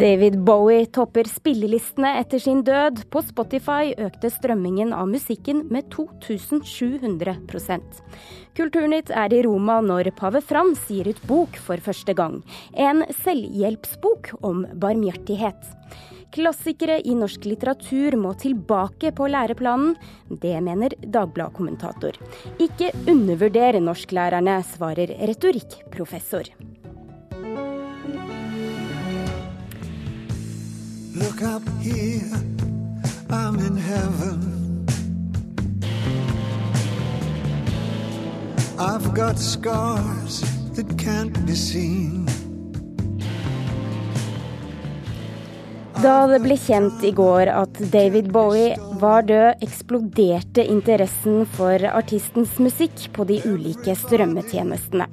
David Bowie topper spillelistene etter sin død. På Spotify økte strømmingen av musikken med 2700% Kulturnytt er i Roma når pave Frans gir ut bok for første gang. En selvhjelpsbok om barmhjertighet. Klassikere i norsk litteratur må tilbake på læreplanen. Det mener Dagbladet-kommentator. Ikke undervurder norsklærerne, svarer retorikkprofessor. Look up here, I'm in heaven. I've got scars that can't be seen. Da det ble kjent i går at David Bowie var død, eksploderte interessen for artistens musikk på de ulike strømmetjenestene.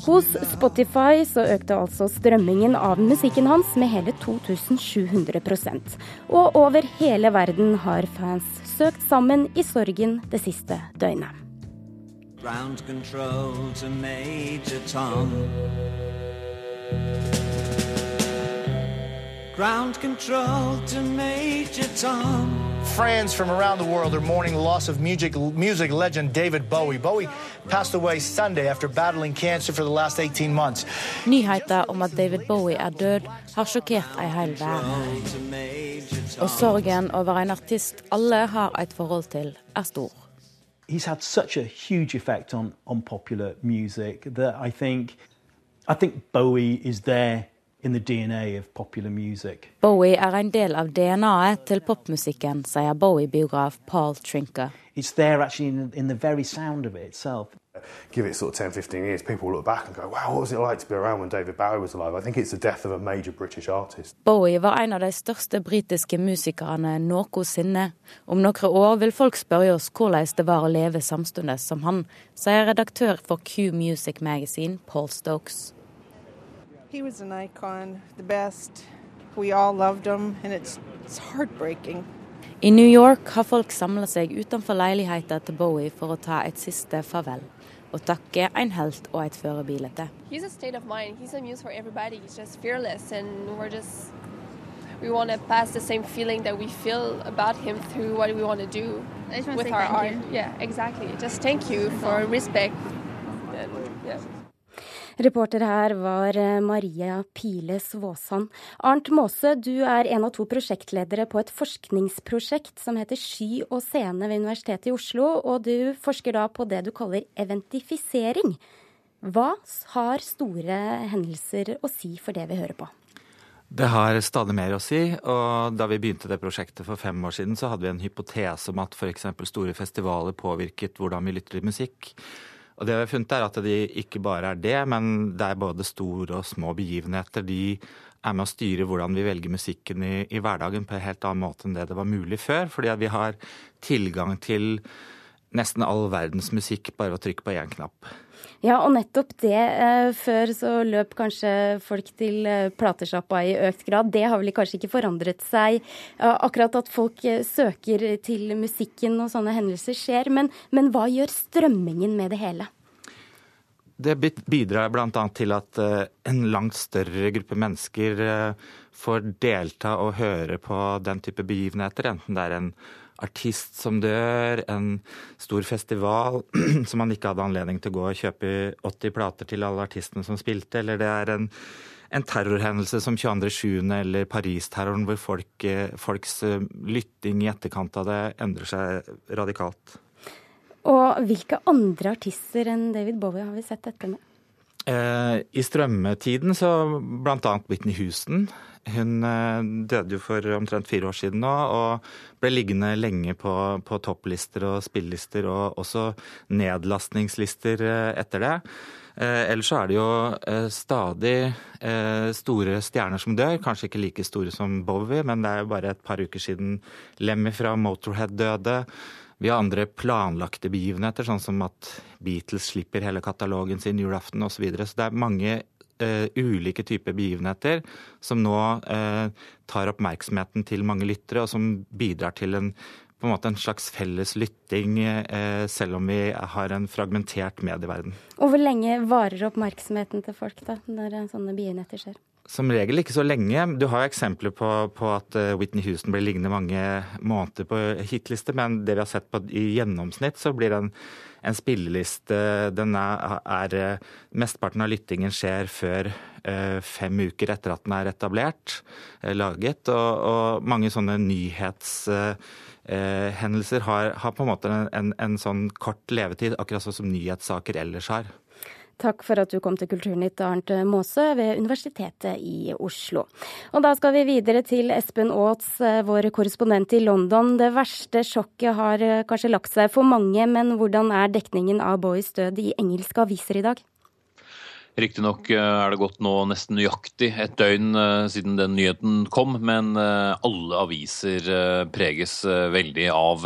Hos Spotify så økte altså strømmingen av musikken hans med hele 2700% Og over hele verden har fans søkt sammen i sorgen det siste døgnet. Ground. Ground control to Major Tom. Friends from around the world are mourning the loss of music, music legend David Bowie. Bowie passed away Sunday after battling cancer for the last 18 months. Nyheter om at David Bowie er død, har sjokkert ei hel verden. Og sorgen over en artist alle har et forhold til, er stor. He's had such a huge effect on, on popular music that I think, I think Bowie is there Bowie er en del av DNA-et til popmusikken, sier Bowie-biograf Paul Trinker. It's there actually in, in the very sound of it itself. Give it sort of 10, 15 years, people will look back and go, wow, what was it like to be around when David Bowie was alive? I think it's the death of a major British artist. Bowie var en av de største britiske musikerne noensinne. Om noen år vil folk spørre oss hvordan det var å leve samtidig som han, sier redaktør for Q Music Magazine, Paul Stokes. He was an icon, the best. We all loved him, and it's, it's heartbreaking. I New York har folk samla seg utenfor leiligheten til Bowie for å ta et siste farvel og takke en helt og et førebilde. He's a state of mind. He's a muse for everybody. He's just fearless, and we're just we want to pass the same feeling that we feel about him through what we want to do with our art. You. Yeah, exactly. Just thank you for respect. And, yeah. Reporter her var eh, Maria Piles Svåsand. Arnt Måse, du er en av to prosjektledere på et forskningsprosjekt som heter Sky og scene ved Universitetet i Oslo, og du forsker da på det du kaller eventifisering. Hva har store hendelser å si for det vi hører på? Det har stadig mer å si. og Da vi begynte det prosjektet for fem år siden, så hadde vi en hypotese om at f.eks. store festivaler påvirket hvordan vi lytter til musikk. Og det vi har funnet er at de ikke bare er det, men det er både store og små begivenheter. De er med å styre hvordan vi velger musikken i, i hverdagen på en helt annen måte enn det det var mulig før. Fordi vi har tilgang til nesten all verdens musikk bare ved å trykke på én knapp. Ja, og nettopp det. Eh, før så løp kanskje folk til eh, platesjappa i økt grad. Det har vel kanskje ikke forandret seg. Akkurat at folk eh, søker til musikken og sånne hendelser skjer. Men, men hva gjør strømmingen med det hele? Det bidrar bl.a. til at en langt større gruppe mennesker får delta og høre på den type begivenheter, enten det er en artist som dør, en stor festival som man ikke hadde anledning til å gå og kjøpe 80 plater til alle artistene som spilte, eller det er en, en terrorhendelse som 22.7. eller Paris-terroren, hvor folk, eh, folks eh, lytting i etterkant av det endrer seg radikalt. Og hvilke andre artister enn David Bowie har vi sett dette med? Eh, I strømmetiden så bl.a. Whitney Houston. Hun eh, døde jo for omtrent fire år siden nå, og ble liggende lenge på, på topplister og spillelister, og også nedlastningslister eh, etter det. Ellers så er det jo stadig store stjerner som dør. Kanskje ikke like store som Bowie, men det er jo bare et par uker siden Lemmy fra Motorhead døde. Vi har andre planlagte begivenheter, sånn som at Beatles slipper hele katalogen sin julaften osv. Så, videre. så det er mange uh, ulike typer begivenheter som nå uh, tar oppmerksomheten til mange lyttere, og som bidrar til en, en, en slags felles lytting, uh, selv om vi har en fragmentert medieverden. Og hvor lenge varer oppmerksomheten til folk da, når sånne begivenheter skjer? Som regel ikke så lenge. Du har jo eksempler på, på at eh, Whitney Houston blir liggende mange måneder på hitliste, men det vi har sett på i gjennomsnitt, så blir den en spilleliste den er, er, eh, Mesteparten av lyttingen skjer før eh, fem uker etter at den er etablert, laget. Og, og mange sånne nyhetshendelser har, har, på en måte en, en sånn kort levetid, akkurat sånn som nyhetssaker ellers har. Takk for at du kom til Kulturnytt, Arnt Maase ved Universitetet i Oslo. Og da skal vi videre til Espen Aats, eh, vår korrespondent i London. Det verste sjokket har eh, kanskje lagt seg for mange, men hvordan er dekningen av Boys død i engelske aviser i dag? Riktignok eh, er det gått nå nesten nøyaktig et døgn eh, siden den nyheten kom, men eh, alle aviser preges veldig av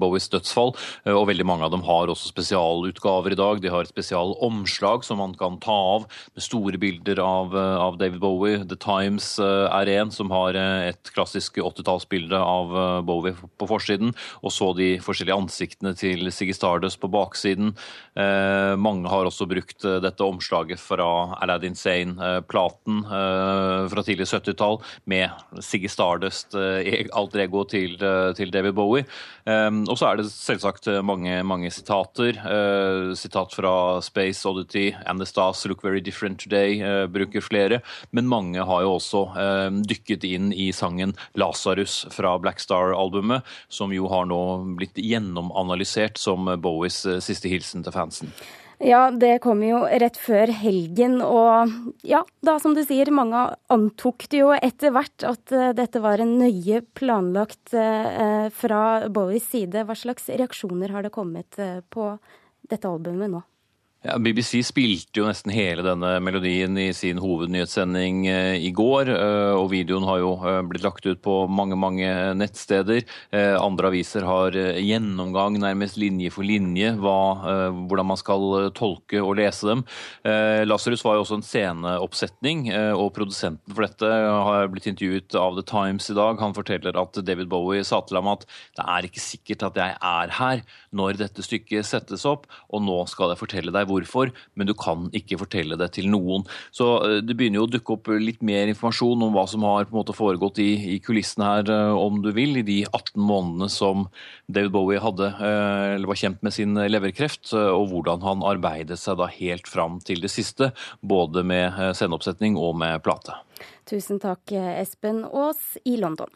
Bowies dødsfall. Og veldig mange av dem har også spesialutgaver i dag. De har et spesialomslag som man kan ta av med store bilder av, av David Bowie. The Times er en som har et klassisk 80-tallsbilde av Bowie på forsiden. Og så de forskjellige ansiktene til Siggy Stardust på baksiden. Mange har også brukt dette omslaget laget fra Aladdin Sane-platen eh, fra tidlig 70-tall, med Siggy Stardust, alt alter ego til, eh, til, David Bowie. Og så er det selvsagt mange, mange sitater. Sitat fra Space Oddity, Anastas Look Very Different Today bruker flere. Men mange har jo også dykket inn i sangen Lasarus fra Black Star-albumet, som jo har nå blitt gjennomanalysert som Bowies siste hilsen til fansen. Ja, det kom jo rett før helgen, og ja, da som du sier, mange antok det jo etter hvert at uh, dette var en nøye planlagt uh, fra Bowies side. Hva slags reaksjoner har det kommet på dette albumet nå? Ja, BBC spilte jo nesten hele denne melodien i sin hovednyhetssending eh, i går. Eh, og videoen har jo eh, blitt lagt ut på mange mange nettsteder. Andre aviser har gjennomgang nærmest linje for linje hva, hvordan man skal tolke og lese dem. Lasarus var jo også en sceneoppsetning, og produsenten for dette har blitt intervjuet av The Times i dag. Han forteller at David Bowie sa til ham at det er ikke sikkert at jeg er her når dette stykket settes opp, og nå skal jeg fortelle deg hvorfor, men du kan ikke fortelle det til noen. Så eh, det begynner jo å dukke opp litt mer informasjon om hva som har på en måte foregått i, i kulissene her, eh, om du vil, i de 18 månedene som David Bowie hadde, eh, eller var kjent med sin leverkreft, og hvordan han arbeidet seg da helt fram til det siste, både med sendeoppsetning og med plate. Tusen takk, Espen Aas i London.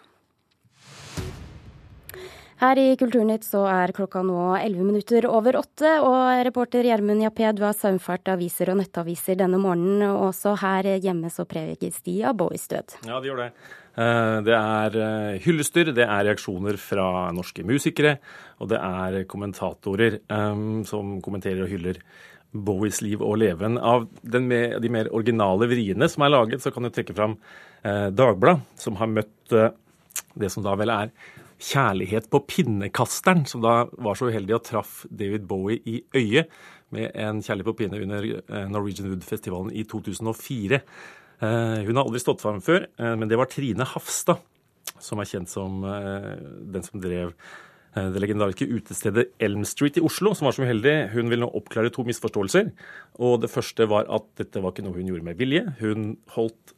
Her i Kulturnytt så er klokka nå 11 minutter over åtte, og reporter Gjermund Jappé, du har saumfart aviser og nettaviser denne morgenen. og Også her hjemme så preges de av Bowies død. Ja, de gjør det. Eh, det er eh, hyllester, det er reaksjoner fra norske musikere, og det er kommentatorer um, som kommenterer og hyller Bowies liv og leven. Av med, de mer originale vriene som er laget, så kan du trekke fram eh, Dagbladet, som har møtt eh, det som da vel er kjærlighet på pinnekasteren, som da var så uheldig og traff David Bowie i øyet med en kjærlighet på pinne under eh, Norwegian Wood-festivalen i 2004. Eh, hun har aldri stått fram før, eh, men det var Trine Hafstad, som er kjent som den som drev det legendariske utestedet Elm Street i Oslo, som var så uheldig. Hun vil nå oppklare to misforståelser. Og det første var at dette var ikke noe hun gjorde med vilje. Hun holdt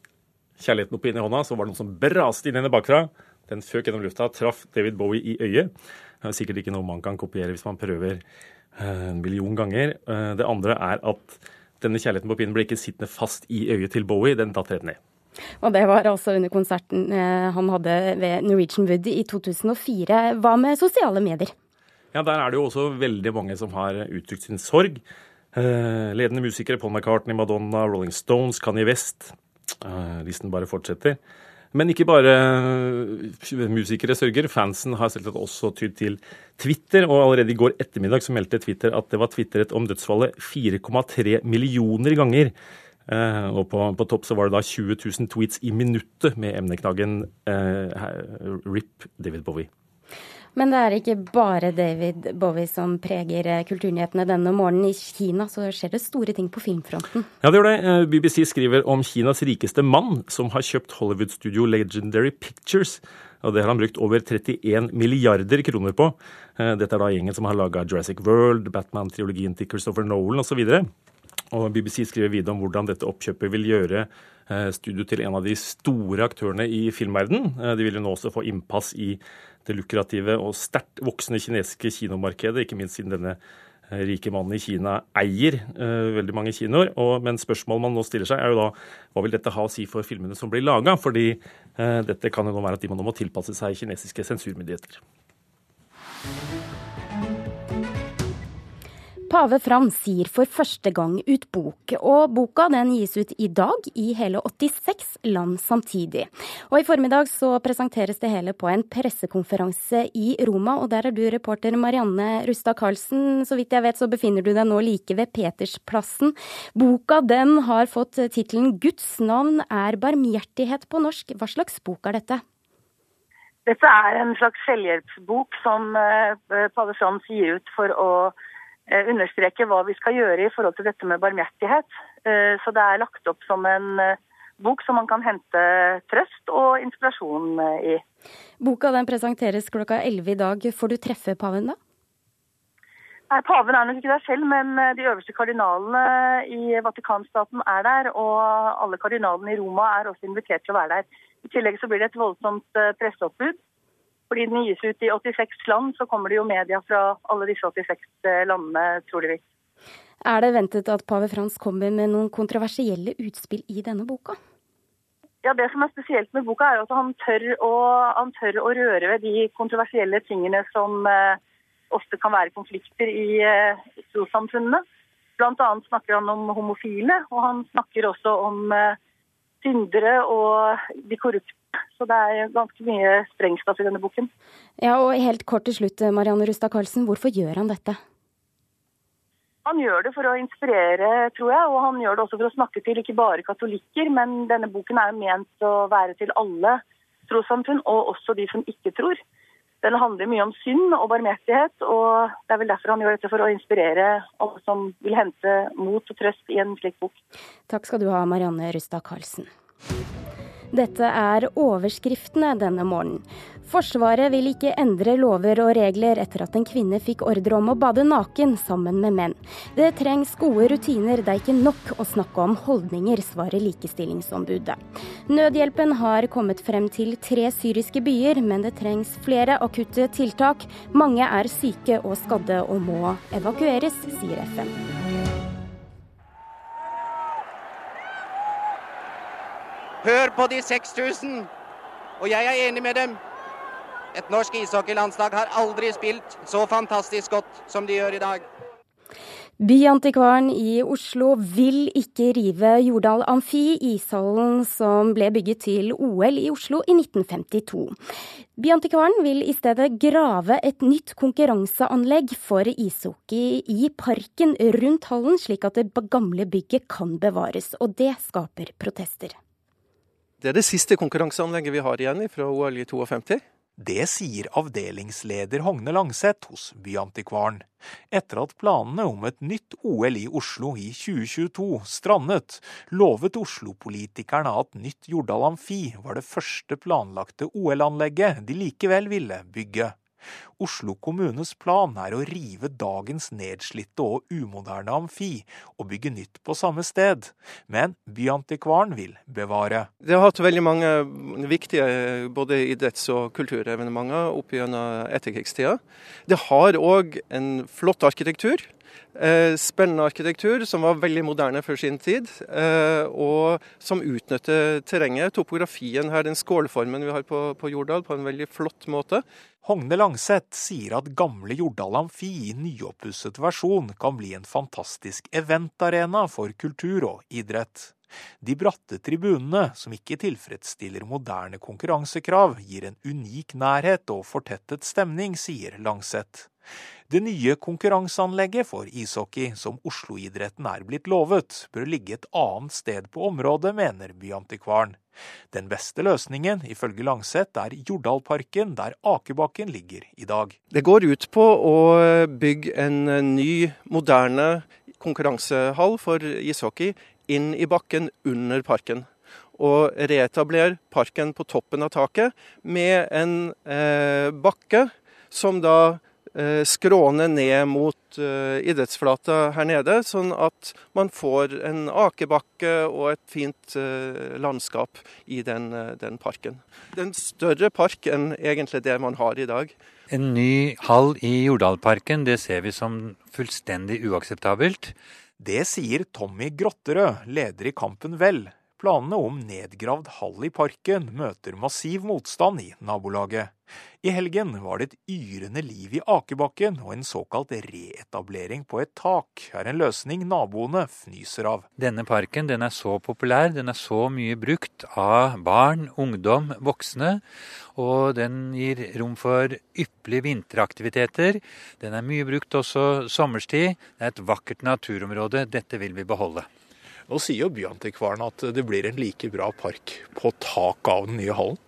kjærligheten opp inn i hånda, så var det noe som braste inn henne bakfra. Den føk gjennom lufta, traff David Bowie i øyet. Det er sikkert ikke noe man kan kopiere hvis man prøver eh, en million ganger. Eh, det andre er at denne kjærligheten på pinnen ble ikke sittende fast i øyet til Bowie, den datt rett ned. Og det var altså under konserten eh, han hadde ved Norwegian Wood i 2004. Hva med sosiale medier? Ja, Der er det jo også veldig mange som har uttrykt sin sorg. Ledende musikere Paul McCartney, Madonna, Rolling Stones, Kanye West. Listen bare fortsetter. Men ikke bare eh, musikere sørger. Fansen har selvsagt også tydd til Twitter, og allerede i går ettermiddag så meldte Twitter at det var tvitret om dødsfallet 4,3 millioner ganger. Eh, og på, på, topp så var det da 20 000 tweets i minuttet med emneknaggen eh, RIP David Bowie. Men det er ikke bare David Bowie som preger eh, kulturnyhetene denne morgenen. I Kina så skjer det store ting på filmfronten. Ja, det gjør det. Eh, BBC skriver om Kinas rikeste mann, som har kjøpt Hollywood-studio Legendary Pictures. Og det har han brukt over 31 milliarder kroner på. Eh, dette er da gjengen som har laga Jurassic World, Batman-triologien til Christopher Nolan osv. Og BBC skriver videre om hvordan dette oppkjøpet vil gjøre studio til en av de store aktørene i filmverden. De vil jo nå også få innpass i det lukrative og sterkt voksende kinesiske kinomarkedet, ikke minst siden denne Eh, rike mannen i Kina eier uh, veldig mange kinoer. Og, men spørsmålet man nå stiller seg, er jo da hva vil dette ha å si for filmene som blir laga? Fordi uh, dette kan jo nå være at de nå må tilpasse seg kinesiske sensurmyndigheter. Pave Frans gir for første gang ut bok, og boka den gis ut i dag i hele 86 land samtidig. Og I formiddag så presenteres det hele på en pressekonferanse i Roma, og der er du reporter Marianne Rustad Karlsen. Så vidt jeg vet så befinner du deg nå like ved Petersplassen. Boka den har fått tittelen 'Guds navn er barmhjertighet' på norsk. Hva slags bok er dette? Dette er en slags selvhjelpsbok som eh, Pave Frans gir ut for å understreke hva vi skal gjøre i forhold til dette med barmhjertighet. Eh, så det er lagt opp som en eh, bok som man kan hente trøst og inspirasjon i. Boka den presenteres klokka 11 i dag. Får du treffe paven da? Nei, Paven er nok ikke der selv, men de øverste kardinalene i Vatikanstaten er der. Og alle kardinalene i Roma er også invitert til å være der. I tillegg så blir det et voldsomt presseoppbud. Fordi den gis ut i 86 land, så kommer det jo media fra alle disse 86 eh, landene, troligvis. Er det ventet at pave Frans kommer med noen kontroversielle utspill i denne boka? Ja, Det som er spesielt med boka, er at han tør å, han tør å røre ved de kontroversielle tingene som eh, ofte kan være konflikter i, eh, trossamfunnene. Annet snakker han om homofile, og han snakker også om eh, syndere og de korrupte så det er ganske mye sprengstoff i denne boken. Ja, og Helt kort til slutt, Marianne Rustad Karlsen. Hvorfor gjør han dette? Han gjør det for å inspirere, tror jeg, og han gjør det også for å snakke til ikke bare katolikker, men denne boken er ment å være til alle trossamfunn, og også de som ikke tror. Den handler mye om synd og barmhjertighet, og det er vel derfor han gjør dette, for å inspirere alle som vil hente mot og trøst i en slik bok. Takk skal du ha, Marianne Rustad Karlsen. Dette er overskriftene denne morgenen. Forsvaret vil ikke endre lover og regler etter at en kvinne fikk ordre om å bade naken sammen med menn. Det trengs gode rutiner, det er ikke nok å snakke om holdninger, svarer Likestillingsombudet. Nødhjelpen har kommet frem til tre syriske byer, men det trengs flere akutte tiltak. Mange er syke og skadde og må evakueres, sier FN. Hør på de 6000! Og jeg er enig med dem. Et norsk ishockeylandslag har aldri spilt så fantastisk godt som de gjør i dag. Byantikvaren i Oslo vil ikke rive Jordal Amfi, ishallen som ble bygget til OL i Oslo i 1952. Byantikvaren vil i stedet grave et nytt konkurranseanlegg for ishockey i parken rundt hallen, slik at det gamle bygget kan bevares. Og det skaper protester. Det er det siste konkurranseanlegget vi har igjen fra OL i 52. Det sier avdelingsleder Hogne Langseth hos Byantikvaren. Etter at planene om et nytt OL i Oslo i 2022 strandet, lovet Oslo-politikerne at nytt Jordal Amfi var det første planlagte OL-anlegget de likevel ville bygge. Oslo kommunes plan er å rive dagens nedslitte og umoderne amfi og bygge nytt på samme sted, men Byantikvaren vil bevare. Det har hatt veldig mange viktige både idretts- og kulturevenementer opp gjennom etterkrigstida. Det har òg en flott arkitektur. Eh, spennende arkitektur som var veldig moderne før sin tid, eh, og som utnytter terrenget, topografien her, den skålformen vi har på, på Jordal, på en veldig flott måte. Hogne Langseth sier at gamle Jordal Amfi i nyoppusset versjon kan bli en fantastisk eventarena for kultur og idrett. De bratte tribunene, som ikke tilfredsstiller moderne konkurransekrav, gir en unik nærhet og fortettet stemning, sier Langseth. Det nye konkurranseanlegget for ishockey som Oslo-idretten er blitt lovet, bør ligge et annet sted på området, mener Byantikvaren. Den beste løsningen, ifølge Langseth, er Jordalparken, der Akebakken ligger i dag. Det går ut på å bygge en ny, moderne konkurransehall for ishockey inn i bakken under parken. Og reetablere parken på toppen av taket med en eh, bakke som da skråne ned mot eh, idrettsflata her nede, sånn at man får en akebakke og et fint eh, landskap i den, den parken. Det er en større park enn egentlig det man har i dag. En ny hall i Jordalparken, det ser vi som fullstendig uakseptabelt. Det sier Tommy Grotterød, leder i Kampen Vel. Planene om nedgravd hall i parken møter massiv motstand i nabolaget. I helgen var det et yrende liv i akebakken, og en såkalt reetablering på et tak er en løsning naboene fnyser av. Denne parken den er så populær, den er så mye brukt av barn, ungdom, voksne. Og den gir rom for ypperlige vinteraktiviteter. Den er mye brukt også sommerstid. Det er et vakkert naturområde. Dette vil vi beholde. Nå sier jo Byantikvaren at det blir en like bra park på taket av den nye hallen.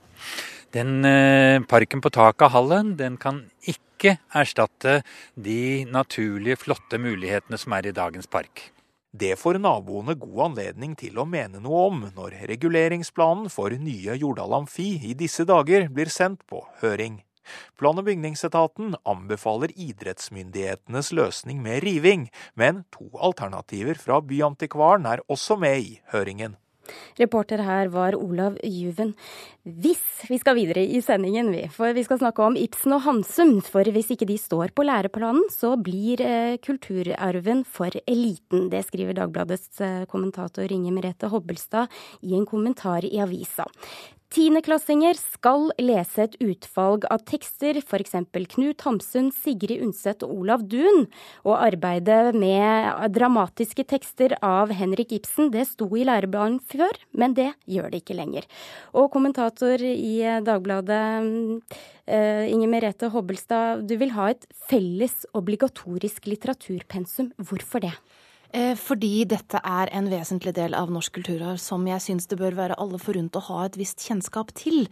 Den eh, parken på taket av hallen den kan ikke erstatte de naturlige, flotte mulighetene som er i dagens park. Det får naboene god anledning til å mene noe om når reguleringsplanen for nye Jordal Amfi i disse dager blir sendt på høring. Plan- og bygningsetaten anbefaler idrettsmyndighetenes løsning med riving, men to alternativer fra Byantikvaren er også med i høringen. Reporter her var Olav Juven. Hvis vi skal videre i sendingen, vi, for vi skal snakke om Ibsen og Hansum. For hvis ikke de står på læreplanen, så blir eh, kulturarven for eliten. Det skriver Dagbladets eh, kommentator Inge Merete Hobbelstad i en kommentar i avisa. Tiendeklassinger skal lese et utvalg av tekster, f.eks. Knut Hamsun, Sigrid Undset og Olav Duun. Og arbeidet med dramatiske tekster av Henrik Ibsen, det sto i læreplanen før, men det gjør det ikke lenger. Og kommentator i Dagbladet, eh, Inger Merete Hobbelstad, du vil ha et felles obligatorisk litteraturpensum. Hvorfor det? Eh, fordi dette er en vesentlig del av norsk kulturarv som jeg syns det bør være alle forunt å ha et visst kjennskap til.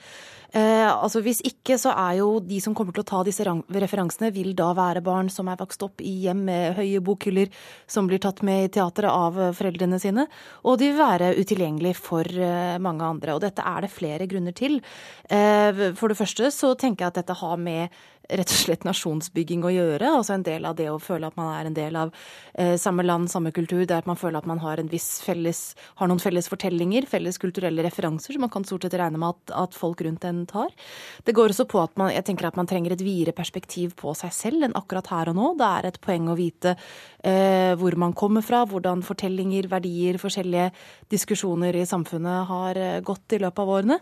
Eh, altså Hvis ikke, så er jo de som kommer til å ta disse referansene, vil da være barn som er vokst opp i hjem med høye bokhyller, som blir tatt med i teatret av foreldrene sine. Og de vil være utilgjengelig for eh, mange andre. Og dette er det flere grunner til. Eh, for det første så tenker jeg at dette har med rett og slett nasjonsbygging å gjøre. Altså en del av det å føle at man er en del av eh, samme land, samme kultur. Det er at man føler at man har, felles, har noen felles fortellinger, felles kulturelle referanser, som man kan stort sett regne med at, at, folk rundt en tar. Det går også på at man, jeg tenker at man trenger et videre perspektiv på seg selv enn akkurat her og nå. Det er et poeng å vite eh, hvor man kommer fra, hvordan fortellinger, verdier, forskjellige diskusjoner i samfunnet har eh, gått i løpet av årene.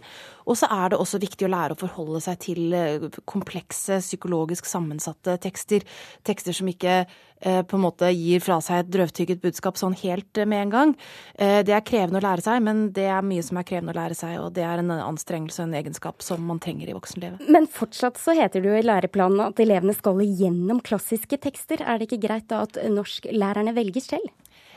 Og så er det også viktig å lære å forholde seg til eh, komplekse, psykologisk sammensatte tekster. Tekster som ikke eh, på en måte gir fra seg et drøvtygget budskap sånn helt eh, med en gang. Det er krevende å lære seg, men det er mye som er krevende å lære seg, og det er en anstrengelse og en egenskap som man trenger i voksenlivet. Men fortsatt så heter det jo i læreplanen at elevene skal gjennom klassiske tekster. Er det ikke greit da at norsklærerne velger selv?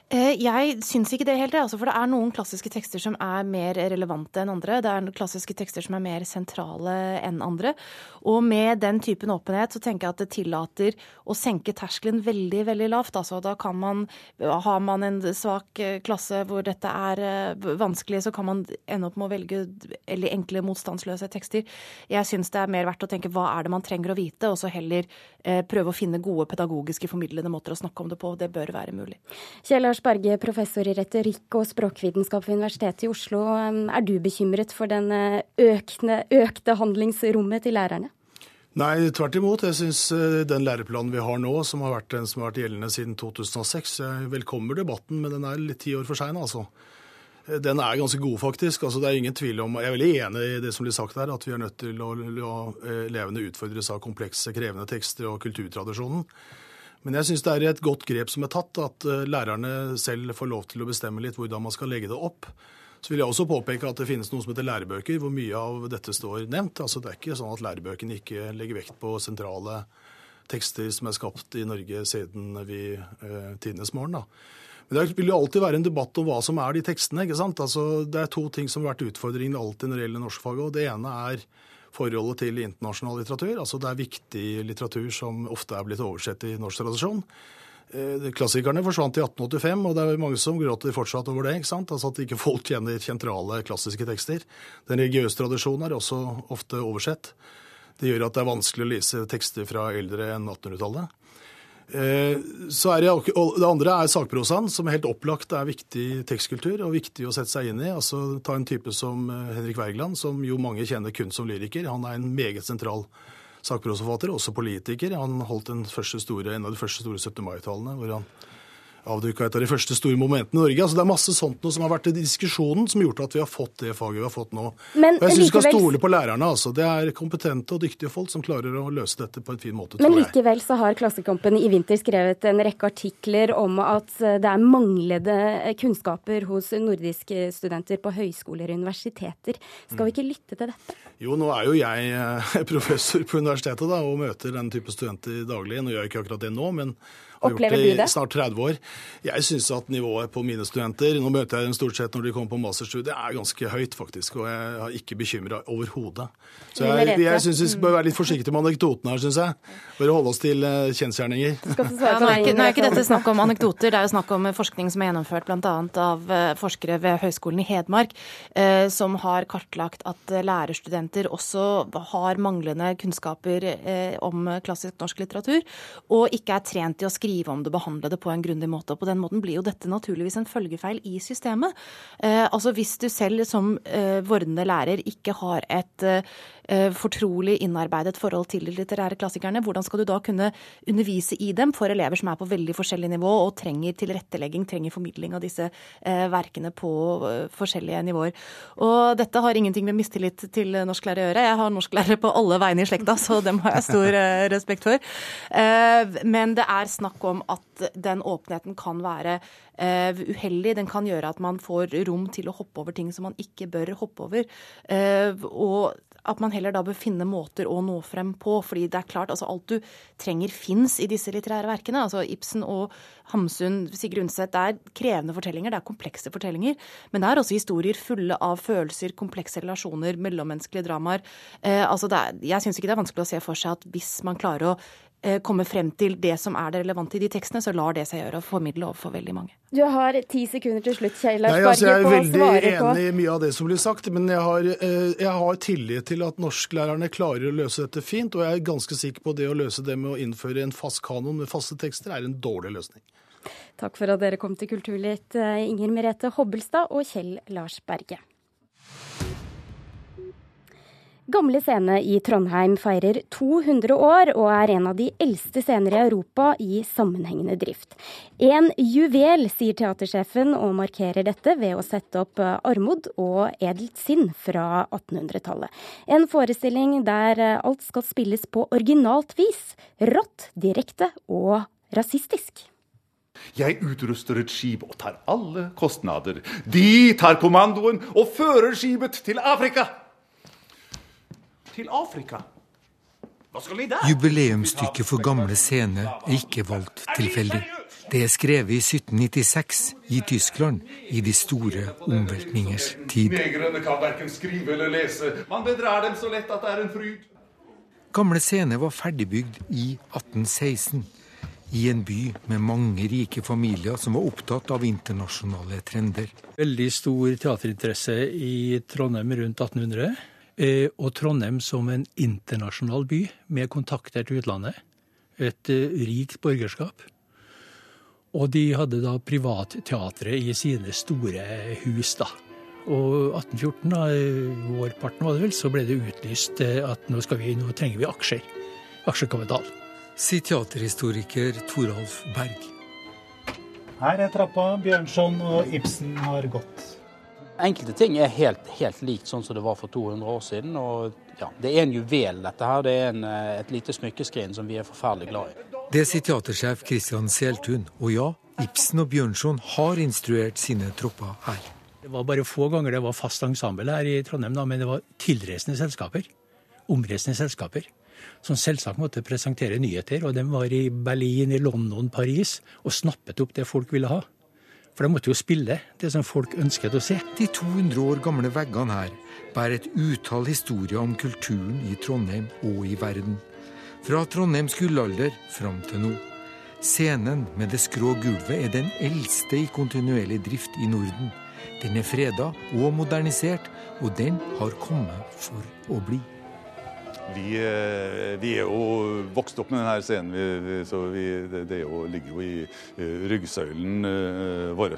Eh, jeg syns ikke det helt, altså, for det er noen klassiske tekster som er mer relevante enn andre. Det er klassiske tekster som er mer sentrale enn andre. Og med den typen åpenhet så tenker jeg at det tillater å senke terskelen veldig, veldig lavt. Altså, da kan man, Har man en svak eh, klasse hvor dette er eh, vanskelig, så kan man ende opp med å velge eller enkle, motstandsløse tekster. Jeg syns det er mer verdt å tenke hva er det man trenger å vite, og så heller prøve å finne gode pedagogiske formidlende måter å snakke om det på. Det bør være mulig. Kjell Lars Berge, professor i retorikk og språkvitenskap ved Universitetet i Oslo. Er du bekymret for den økte, økte handlingsrommet til lærerne? Nei, tvert imot. Jeg syns eh, den læreplanen vi har nå, som har vært den som har vært gjeldende siden 2006, jeg velkommer debatten, men den er litt ti år for sein, altså. Eh, den er ganske god, faktisk. Altså, det er ingen tvil om, Jeg er veldig enig i det som blir sagt her, at vi er nødt til å la elevene utfordres av komplekse, krevende tekster og kulturtradisjonen. Men jeg syns det er et godt grep som er tatt, at eh, lærerne selv får lov til å bestemme litt hvordan man skal legge det opp. Så vil jeg også påpeke at det finnes noe som heter lærebøker, hvor mye av dette står nevnt. Altså Det er ikke sånn at lærebøkene ikke legger vekt på sentrale tekster som er skapt i Norge siden vi eh, tidenes morgen. da. Men Det vil jo alltid være en debatt om hva som er de tekstene. ikke sant? Altså Det er to ting som har vært utfordringen alltid når det gjelder norskfaget. og Det ene er forholdet til internasjonal litteratur. Altså det er viktig litteratur som ofte er blitt oversett i norsk tradisjon. Eh, klassikerne forsvant i 1885, og det er mange som gråter fortsatt over det. ikke sant? Altså At ikke folk kjenner sentrale klassiske tekster. Den religiøse tradisjonen er også ofte oversett. Det gjør at det er vanskelig å lese tekster fra eldre enn 1800-tallet. Eh, så er det, det andre er sakprosaen, som helt opplagt er viktig tekstkultur og viktig å sette seg inn i. Altså Ta en type som eh, Henrik Wergeland, som jo mange kjenner kun som lyriker. Han er en meget sentral sakprosaforfatter, også politiker. Han holdt store, en av de første store 17. mai-talene, hvor han avduka et av de første store momentene i Norge. Altså, det er masse sånt noe som har vært i diskusjonen som har gjort at vi har fått det faget vi har fått nå. Men, og jeg syns vi skal stole på lærerne. altså. Det er kompetente og dyktige folk som klarer å løse dette på en fin måte. Tror Men likevel så har Klassekampen i vinter skrevet en rekke artikler om at det er manglende kunnskaper hos nordiske studenter på høyskoler og universiteter. Skal vi ikke lytte til dette? Jo, nå er jo jeg eh, professor på universitetet da, og møter den type studenter daglig. Nå gjør jeg ikke akkurat det nå, men har Opplever gjort det i snart 30 år. Jeg syns at nivået på mine studenter, nå møter jeg dem stort sett når de kommer på masterstudiet, er ganske høyt, faktisk. Og jeg er ikke bekymra overhodet. Så jeg, jeg syns vi bør være litt forsiktige med anekdotene her, syns jeg. Bare holde oss til uh, kjensgjerninger. Ja, nå, er ikke, nå er ikke dette snakk om anekdoter, det er jo snakk om forskning som er gjennomført bl.a. av uh, forskere ved Høgskolen i Hedmark, uh, som har kartlagt at lærerstudenter også har manglende kunnskaper om klassisk norsk litteratur, og ikke er trent i å skrive skrive om det, behandle det på en grundig måte. og På den måten blir jo dette naturligvis en følgefeil i systemet. Eh, altså Hvis du selv som eh, vordende lærer ikke har et eh, fortrolig innarbeidet forhold til de litterære klassikerne, hvordan skal du da kunne undervise i dem for elever som er på veldig forskjellig nivå og trenger tilrettelegging, trenger formidling av disse eh, verkene på eh, forskjellige nivåer. Og dette har ingenting med mistillit til norsklærere å gjøre. Jeg har norsklærere på alle veiene i slekta, så dem har jeg stor eh, respekt for. Men det er snakk om at den åpenheten kan være uh, uheldig. Den kan gjøre at man får rom til å hoppe over ting som man ikke bør hoppe over. Og at man heller da bør finne måter å nå frem på. fordi det er klart, altså alt du trenger fins i disse litterære verkene. altså Ibsen og Hamsun, Sigrid Undset. Det er krevende fortellinger, det er komplekse fortellinger. Men det er også historier fulle av følelser, komplekse relasjoner, mellommenneskelige dramaer. Eh, altså er, jeg syns ikke det er vanskelig å se for seg at hvis man klarer å komme frem til det som er det relevante i de tekstene, så lar det seg gjøre å formidle overfor veldig mange. Du har ti sekunder til slutt, Kjell Lars Berge, altså, Jeg er veldig enig i mye av det som blir sagt, men jeg har, eh, jeg har tillit til at norsklærerne klarer å løse dette fint, og jeg er ganske sikker på at det å løse det med å innføre en fast kanon med faste tekster er en dårlig løsning. Takk for at dere kom til Kulturnytt, eh, Inger Merete Hobbelstad og Kjell Lars Berge. Gamle scene i Trondheim feirer 200 år og er en av de eldste scener i Europa i sammenhengende drift. En juvel, sier teatersjefen og markerer dette ved å sette opp eh, Armod og Edelt sinn fra 1800-tallet. En forestilling der eh, alt skal spilles på originalt vis. Rått, direkte og rasistisk. Jeg utruster et skip og tar alle kostnader. De tar kommandoen og fører skipet til Afrika til Afrika. Hva skal de der? Jubileumsstykket for Gamle Scene er ikke valgt tilfeldig. Det er skrevet i 1796 i Tyskland, i de store omveltningers tid. Negrene kan verken skrive eller lese. Man bedrar dem så lett at det er en fryd. Gamle Scene var ferdigbygd i 1816. I en by med mange rike familier som var opptatt av internasjonale trender. Veldig stor teaterinteresse i Trondheim rundt 1800. Eh, og Trondheim som en internasjonal by med kontakter til utlandet. Et eh, rikt borgerskap. Og de hadde da privatteatret i sine store hus, da. Og 1814, da, eh, vårparten var det vel, så ble det utlyst at nå, vi, nå trenger vi aksjer. Aksjekapital. Sier teaterhistoriker Toralf Berg. Her er trappa Bjørnson og Ibsen har gått. Enkelte ting er helt, helt likt sånn som det var for 200 år siden. og ja, Det er en juvel, dette her. Det er en, eh, et lite smykkeskrin som vi er forferdelig glad i. Det sier teatersjef Kristian Seltun. Og ja, Ibsen og Bjørnson har instruert sine tropper her. Det var bare få ganger det var fast ensemble her i Trondheim, da, men det var tilreisende selskaper. Omreisende selskaper. Som selvsagt måtte presentere nyheter. Og de var i Berlin, i London, Paris og snappet opp det folk ville ha. For de måtte jo spille det som folk ønsket å se. De 200 år gamle veggene her bærer et utall historier om kulturen i Trondheim og i verden. Fra Trondheims gullalder fram til nå. Scenen med det skrå gulvet er den eldste i kontinuerlig drift i Norden. Den er freda og modernisert, og den har kommet for å bli. Vi, eh, vi, er jo vokst opp med denne scenen, vi, så vi, det, det jo, ligger jo i uh, ryggsøylen uh, vår.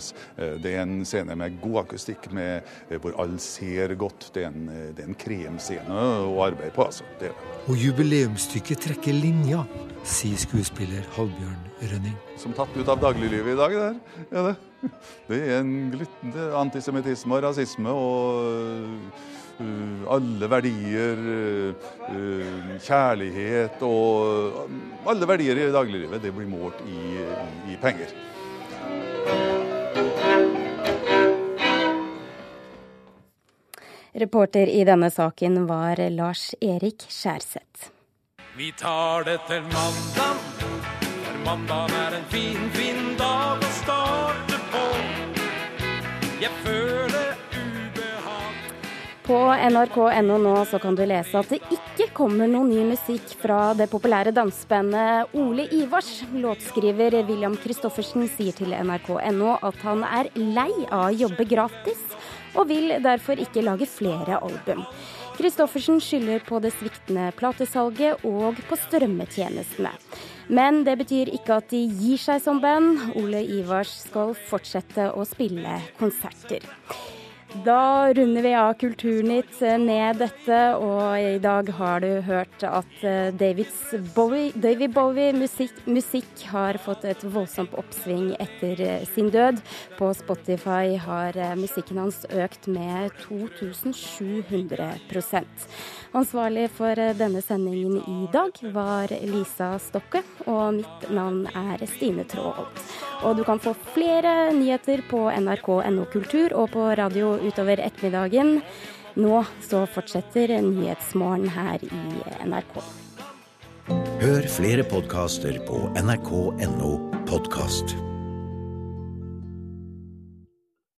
Det er en scene med god akustikk, med, hvor alle ser godt. Det er en, det er en kremscene å arbeide på. altså. Det Og jubileumsstykket trekker linja, sier skuespiller Halbjørn Rønning. Som tatt ut av dagliglivet i dag, det er Ja, det. det er en glittende antisemittisme og rasisme og Eh, alle verdier, eh, eh, kjærlighet og alle verdier i dagliglivet, det blir målt i, i, i penger. Reporter i denne saken var Lars Erik Skjærseth. Vi tar det til mandag, for mandag er en fin, fin dag å starte på. Jeg føler på nrk.no nå så kan du lese at det ikke kommer noe ny musikk fra det populære dansebandet Ole Ivars. Låtskriver William Christoffersen sier til nrk.no at han er lei av å jobbe gratis, og vil derfor ikke lage flere album. Christoffersen skylder på det sviktende platesalget og på strømmetjenestene. Men det betyr ikke at de gir seg som band. Ole Ivars skal fortsette å spille konserter. Da runder vi av Kulturnytt med dette, og i dag har du hørt at Davids Bowie, David Bowie musikk, musikk, har fått et voldsomt oppsving etter eh, sin død. På Spotify har eh, musikken hans økt med 2700 Ansvarlig for denne sendingen i dag var Lisa Stokke, og mitt navn er Stine Tråholt. Og du kan få flere nyheter på nrk.no kultur og på radio utover ettermiddagen. Nå så fortsetter Nyhetsmorgen her i NRK. Hør flere podkaster på nrk.no podkast.